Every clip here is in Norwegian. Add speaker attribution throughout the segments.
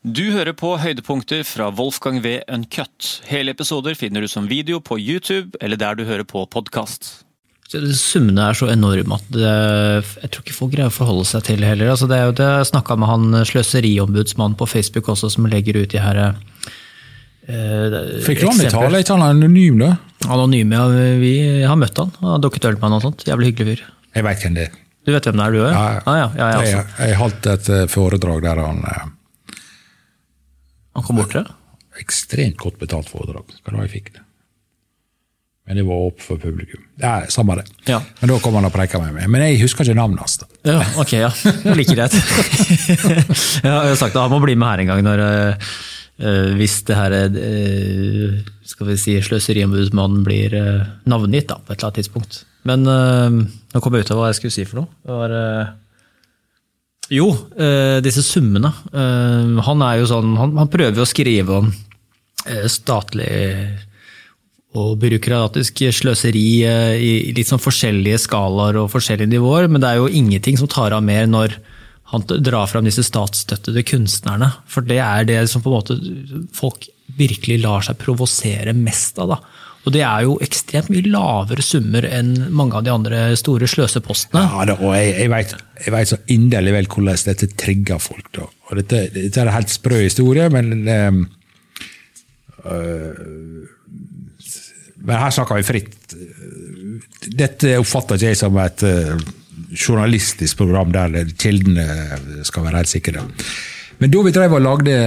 Speaker 1: Du hører på høydepunkter fra Wolfgang V. Uncut. Hele episoder finner du som video på YouTube eller der du hører på podkast.
Speaker 2: Summene er så enorme at det, jeg tror ikke folk greier å forholde seg til heller. Altså det er jo det Jeg snakka med han sløseriombudsmannen på Facebook også, som legger ut de her eh,
Speaker 3: Fikk du han i tale? Ikke han anonym, da?
Speaker 2: Anonym, ja. Vi har møtt han. Han har dukket øl med han og sånt. Jævlig hyggelig fyr.
Speaker 3: Jeg veit hvem det er.
Speaker 2: Du vet hvem det er, du òg?
Speaker 3: Ja, ja.
Speaker 2: Ah, ja, ja, jeg
Speaker 3: Jeg, jeg holdt et eh, foredrag der han eh,
Speaker 2: Han kom bort til deg?
Speaker 3: Ekstremt godt betalt foredrag. Skal du ha jeg fikk det. Men det var opp for publikum. Ja, Samme det.
Speaker 2: Ja.
Speaker 3: Men da kom han og preika med meg. Men jeg husker ikke navnet hans. da.
Speaker 2: Ja, ok, ja. Like greit. jeg har sagt at han må bli med her en gang når eh, hvis det her uh, skal vi si, sløseriombudsmannen blir uh, navngitt da, på et eller annet tidspunkt. Men nå kom jeg ut av hva jeg skulle si for noe. Det var, jo, eh, disse summene. Eh, han er jo sånn, han, han prøver å skrive om eh, statlig og byråkratisk sløseri i litt sånn forskjellige skalaer og forskjellige nivåer, men det er jo ingenting som tar av mer når han drar fram disse statsstøttede kunstnerne. For det er det som på en måte folk virkelig lar seg provosere mest av. da. Og det er jo ekstremt mye lavere summer enn mange av de andre store sløsepostene.
Speaker 3: Ja, da, og jeg, jeg, vet, så inderlig vel hvordan dette trigger folk. da. Og dette, dette er en helt sprø historie, men øh, Men her snakker vi fritt. Dette oppfatter ikke jeg som et øh, journalistisk program der kildene skal være helt sikre. Men da vi drev og lagde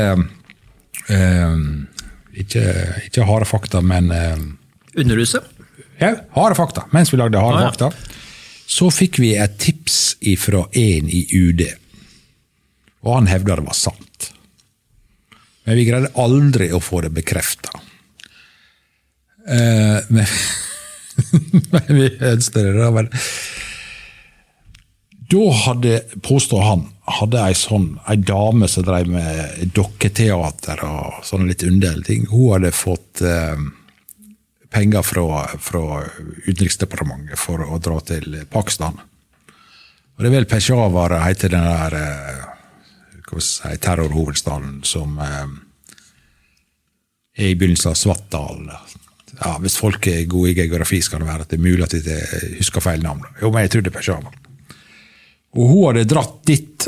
Speaker 3: øh, ikke, ikke harde fakta, men øh,
Speaker 2: Underhuset?
Speaker 3: ja, harde fakta. Mens vi lagde harde
Speaker 2: Ah, ja.
Speaker 3: fakta, så fikk vi et tips fra en i UD. Og han hevda det var sant. Men vi greide aldri å få det bekrefta. Uh, men, men vi ønsket det. Men da hadde, påstår han, hadde ei sånn, ei dame som drev med dokketeater og sånne litt underlige ting, hun hadde fått eh, penger fra, fra Utenriksdepartementet for å dra til Pakistan. Og det er vel Peshawar heter den der eh, hva si, terrorhovedstaden som eh, er i begynnelsen av Svartdal. Ja, hvis folk er gode i geografi, skal det være at det er mulig at de husker feil navn. Jo, men jeg trodde Peshawar. Og hun hadde dratt dit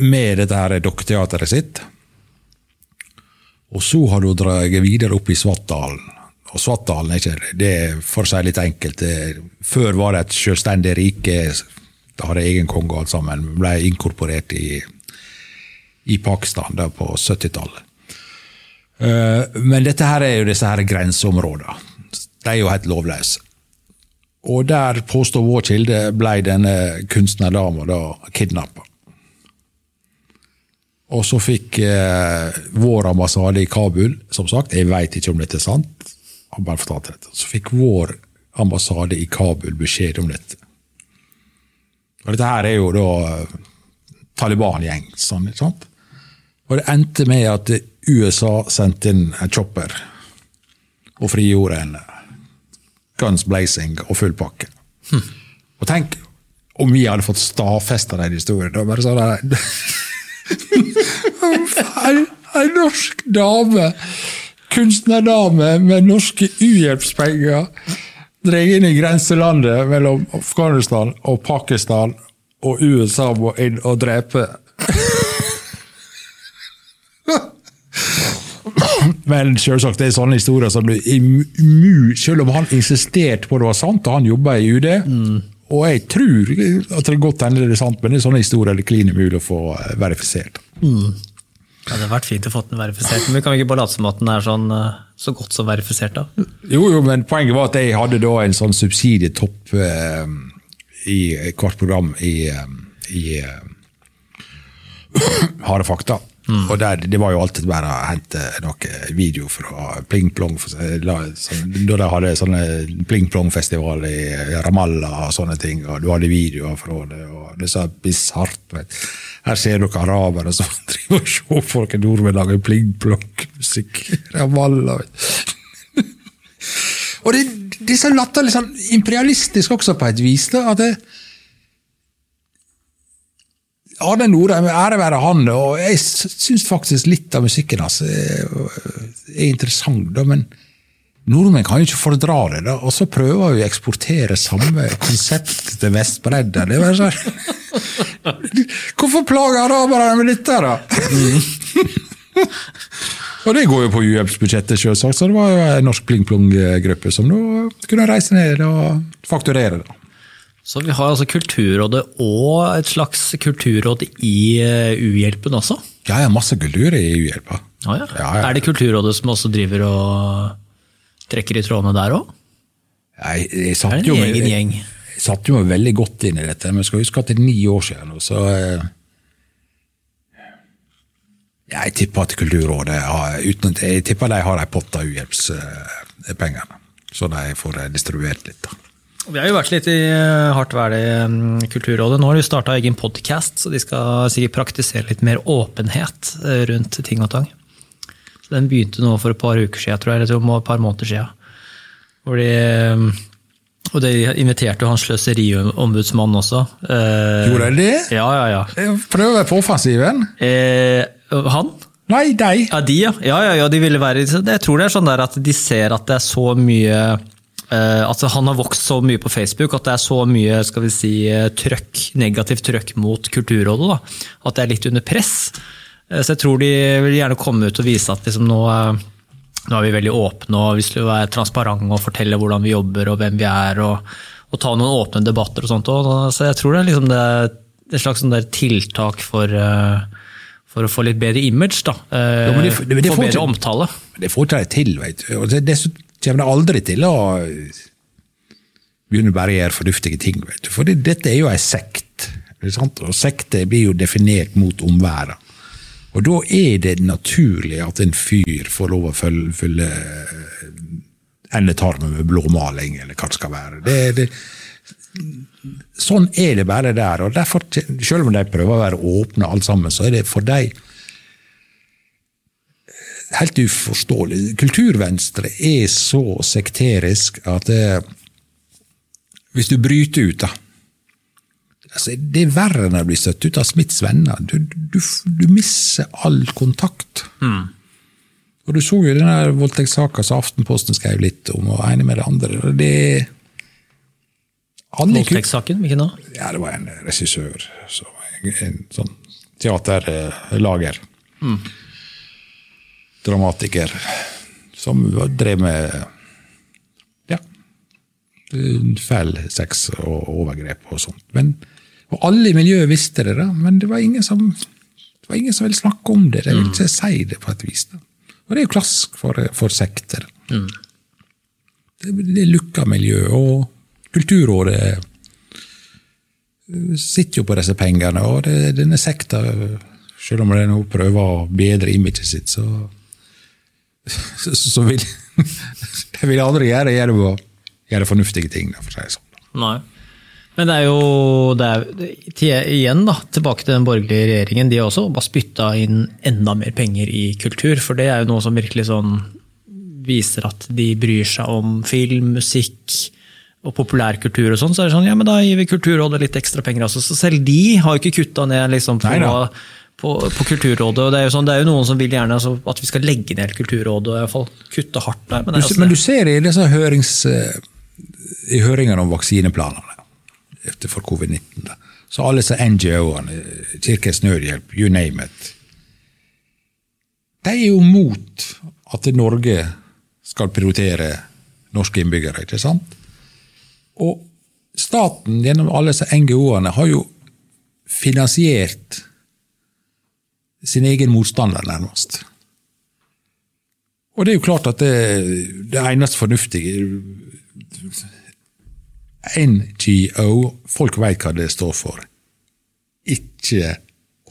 Speaker 3: med dette her dokketeateret sitt. Og så hadde hun dratt videre opp i Svartdalen. Og Svartdalen er ikke det er for å si litt enkelt. Før var det et selvstendig rike. Da hadde egen konge og alt sammen. Ble inkorporert i, i Pakistan da på 70-tallet. Eh, Men dette her er jo disse her grenseområdene. De er jo helt lovløse. Og der påstår vår kilde ble denne kunstnerdama da kidnappa. Og så fikk eh, vår ambassade i Kabul, som sagt, jeg veit ikke om dette er sant, han bare fortalte dette, så fikk vår ambassade i Kabul beskjed om dette. Og dette her er jo da eh, Taliban-gjeng. Sånn, ikke sant? Og det endte med at USA sendte inn en chopper og frigjorde en eh, guns blazing og full pakke. Og tenk om vi hadde fått stadfesta den historien. Da bare sånn en, en norsk dame, kunstnerdame med norske uhjelpspenger, drar inn i grenselandet mellom Afghanistan og Pakistan, og USA må inn og drepe Men selvsagt, det er sånne historier som blir imu... Selv om han insisterte på det var sant, og han jobba i UD. Og jeg tror at det er godt hende det er sant, men det er sånne historier det klin umulig å få eh, verifisert.
Speaker 2: Ja, det hadde vært fint å få den verifisert, men vi kan ikke bare late som at den er sånn, eh, så godt som verifisert da?
Speaker 3: Jo, jo, men poenget var at jeg hadde da en sånn subsidietopp eh, i hvert program i, eh, i eh, Harde fakta. Og der, Det var jo alltid bare å hente noe video fra Pling Plong. for- la- sånn- Da de hadde sånne Pling Plong-festival i Ramallah og sånne ting, og du hadde videoer fra det. og Det er så bisart. Her ser dere arabere som driver og ser folk i nordmenn lage Pling Plong-musikk. Ramallah. vet. Og det, det er så latterlig sånn imperialistisk også, på et vis. da, at det, Arne Norheim, ære være han, og jeg syns faktisk litt av musikken hans er, er interessant, da, men nordmenn kan jo ikke fordra det, da, og så prøver vi å eksportere samme konsept til Vestbredda. Det bare sånn Hvorfor plager araberne med dette, da? og det går jo på uhjelpsbudsjettet, selvsagt, så det var jo en norsk pling-plong-gruppe som da kunne reise ned og fakturere. da.
Speaker 2: Så vi har altså Kulturrådet og et slags kulturråd i uh, U-hjelpen også?
Speaker 3: Ja, jeg har masse kultur i U-hjelpa.
Speaker 2: Ah, ja.
Speaker 3: Ja, ja.
Speaker 2: Er det Kulturrådet som også driver og trekker i trådene der òg?
Speaker 3: Jeg, jeg satt jo
Speaker 2: en
Speaker 3: med,
Speaker 2: egen gjeng?
Speaker 3: jeg satt jo veldig godt inn i dette, men jeg skal huske at det er ni år siden så eh, Jeg tipper at Kulturrådet har, uten, jeg tipper de har en pott av uhjelpspenger, så de får eh, distribuert litt. da.
Speaker 2: Vi har jo vært litt i eh, hardt vær i mm, Kulturrådet. Nå har de starta egen podkast, så de skal sikkert praktisere litt mer åpenhet eh, rundt ting og tang. Så Den begynte nå for et par uker siden, tror jeg, eller et par måneder siden. Hvor de, mm, og de inviterte jo han sløseriombudsmannen også. Eh,
Speaker 3: Gjorde de det?
Speaker 2: Ja, ja, ja.
Speaker 3: Prøv å være på offensiven.
Speaker 2: Eh, han?
Speaker 3: Nei, deg.
Speaker 2: Ja, de, ja. ja, ja, ja de ville være, jeg tror det er sånn der at de ser at det er så mye altså Han har vokst så mye på Facebook at det er så mye skal vi si, eh, trøkk, negativt trøkk mot Kulturrådet. Da, at det er litt under press. Eh, så jeg tror de vil gjerne komme ut og vise at liksom nå, eh, nå er vi veldig åpne og vi skal være transparente og fortelle hvordan vi jobber og hvem vi er. og, og ta noen åpne debatter og sånt. Og, Så jeg tror det er liksom det, er et slags sånn der tiltak for, eh, for å få litt bedre image. da. Eh,
Speaker 3: Jo, men det- det- det
Speaker 2: få
Speaker 3: får
Speaker 2: bedre omtale.
Speaker 3: Det får de til, vet du. Det, det kommer det aldri til å begynne bare å gjøre fornuftige ting. vet du. For dette er jo ei sekt. Og sekter blir jo definert mot omverdenen. Og da er det naturlig at en fyr får lov å følge, følge endetarmen med blåmaling, eller hva det skal være. Det, det, sånn er det bare der. og derfor, Selv om de prøver å være åpne alt sammen, så er det for dem helt uforståelig. Kulturvenstre er så sekterisk at det, hvis du bryter ut da, altså Det er verre enn å bli støtt ut av Smiths venner. Du, du, du mister all kontakt. Og Du så jo den voldtektssaka som Aftenposten skrev litt om, og ene med det andre. det
Speaker 2: Voldtektssaken, hvilken da?
Speaker 3: ja, det var en regissør. Så en, en sånn teaterlager. Dramatiker. Som drev med ja, fæl sex og overgrep og sånt. Men, og alle i miljøet visste det, da, men det var ingen som det var ingen som ville snakke om det. De ville ikke si det på et vis. Da. Og det er jo klask for, for sekter. Det, det er lukka miljø, og Kulturrådet sitter jo på disse pengene, og det, denne sekta, selv om de nå prøver å bedre imaget sitt, så, så, vil Jeg vil aldri gjøre, gjøre, gjøre fornuftige ting, for å si det sånn.
Speaker 2: Nei. Men det er jo det er, igjen da, tilbake til den borgerlige regjeringen. De har også bare spytta inn enda mer penger i kultur. For det er jo noe som virkelig sånn viser at de bryr seg om film, musikk og populærkultur og sånn. Så er det sånn, ja men da gir vi Kulturrådet litt ekstra penger. Altså. Så selv de har jo ikke kutta ned liksom, for
Speaker 3: Neida.
Speaker 2: På, på Kulturrådet. og det er, jo sånn, det er jo noen som vil gjerne altså, at vi skal legge ned Kulturrådet og i hvert fall kutte hardt der. Men
Speaker 3: Du,
Speaker 2: altså
Speaker 3: men du ser i disse hørings, eh, i høringene om vaksineplanene etter for covid-19, så alle disse NGO-ene, Kirkens Nødhjelp, you name it, de er jo mot at Norge skal prioritere norske innbyggere, ikke sant? Og staten gjennom alle disse NGO-ene har jo finansiert sin egen motstander, nærmest. Og det er jo klart at det, det eneste fornuftige NGO, folk vet hva det står for. Ikke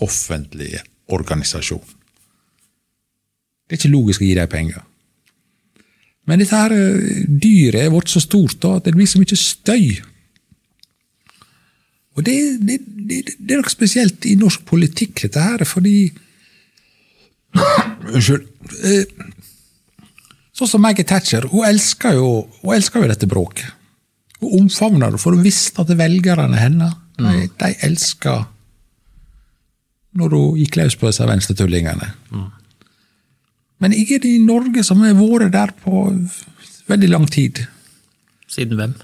Speaker 3: offentlig organisasjon. Det er ikke logisk å gi dem penger. Men dette her eh, dyret er blitt så stort da, at det blir så mye støy. Og det, det, det, det er noe spesielt i norsk politikk, dette her, fordi Unnskyld. Eh, Sånn som Maggie Thatcher, hun elsker jo, hun elsker jo dette bråket. Hun omfavner det, for hun visste at velgerne hennes de, de elsker når hun gikk løs på disse venstretullingene. Men ikke i Norge som har vært der på veldig lang tid.
Speaker 2: Siden hvem?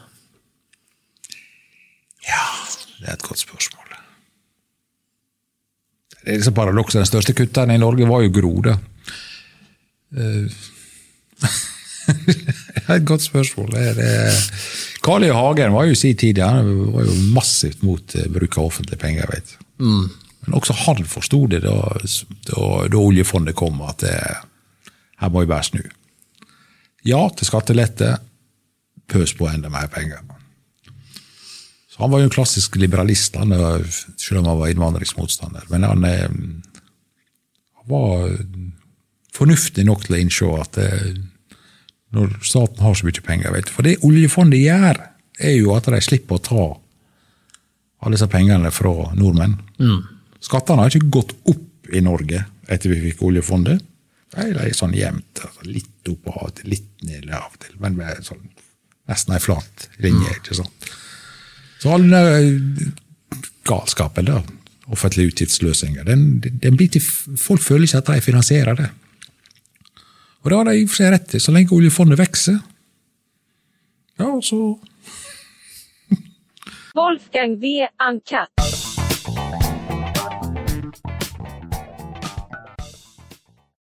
Speaker 3: Det er et godt spørsmål. Det er liksom paradokset. Den største kutteren i Norge var jo Gro, da. Eh, Det er et godt spørsmål. Det det Carl I. Hagen var jo i sin tid han var jo massivt mot eh, bruk av offentlige penger. vet Mm. Men også han forsto det da, da, da oljefondet kom, at det, her må vi bare snu. Ja til skattelette, pøs på enda mer penger. Så Han var jo en klassisk liberalist, han, selv om han var innvandringsmotstander. Men han, eh, han var fornuftig nok til å innse at eh, når staten har så mye penger vet du. For det oljefondet gjør, er jo at de slipper å ta alle disse pengene fra nordmenn. Skattene har ikke gått opp i Norge etter vi fikk oljefondet. De er sånn jevnt. altså Litt opp av og til, litt ned av og til. Men sånn, nesten ei flat linje. ikke sant? Så denne der galskapen, offentlige utgiftsløsninger, den, den blir til Folk føler ikke at de finansierer det. Og det har de i og for seg rett i, så lenge oljefondet vokser. Ja, så
Speaker 4: Wolfgang V. Uncut.